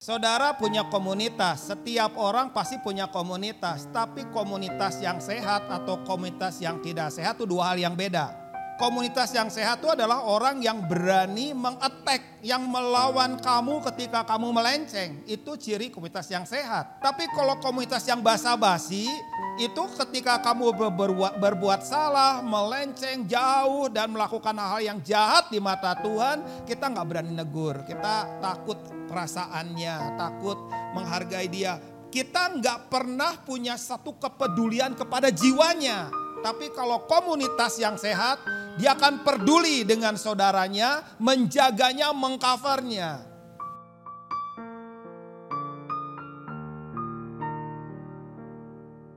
Saudara punya komunitas, setiap orang pasti punya komunitas, tapi komunitas yang sehat atau komunitas yang tidak sehat itu dua hal yang beda. Komunitas yang sehat itu adalah orang yang berani mengattack, yang melawan kamu ketika kamu melenceng. Itu ciri komunitas yang sehat. Tapi kalau komunitas yang basa-basi, itu ketika kamu berbuat, salah, melenceng jauh dan melakukan hal-hal yang jahat di mata Tuhan, kita nggak berani negur. Kita takut perasaannya, takut menghargai dia. Kita nggak pernah punya satu kepedulian kepada jiwanya. Tapi kalau komunitas yang sehat, dia akan peduli dengan saudaranya, menjaganya, mengcovernya.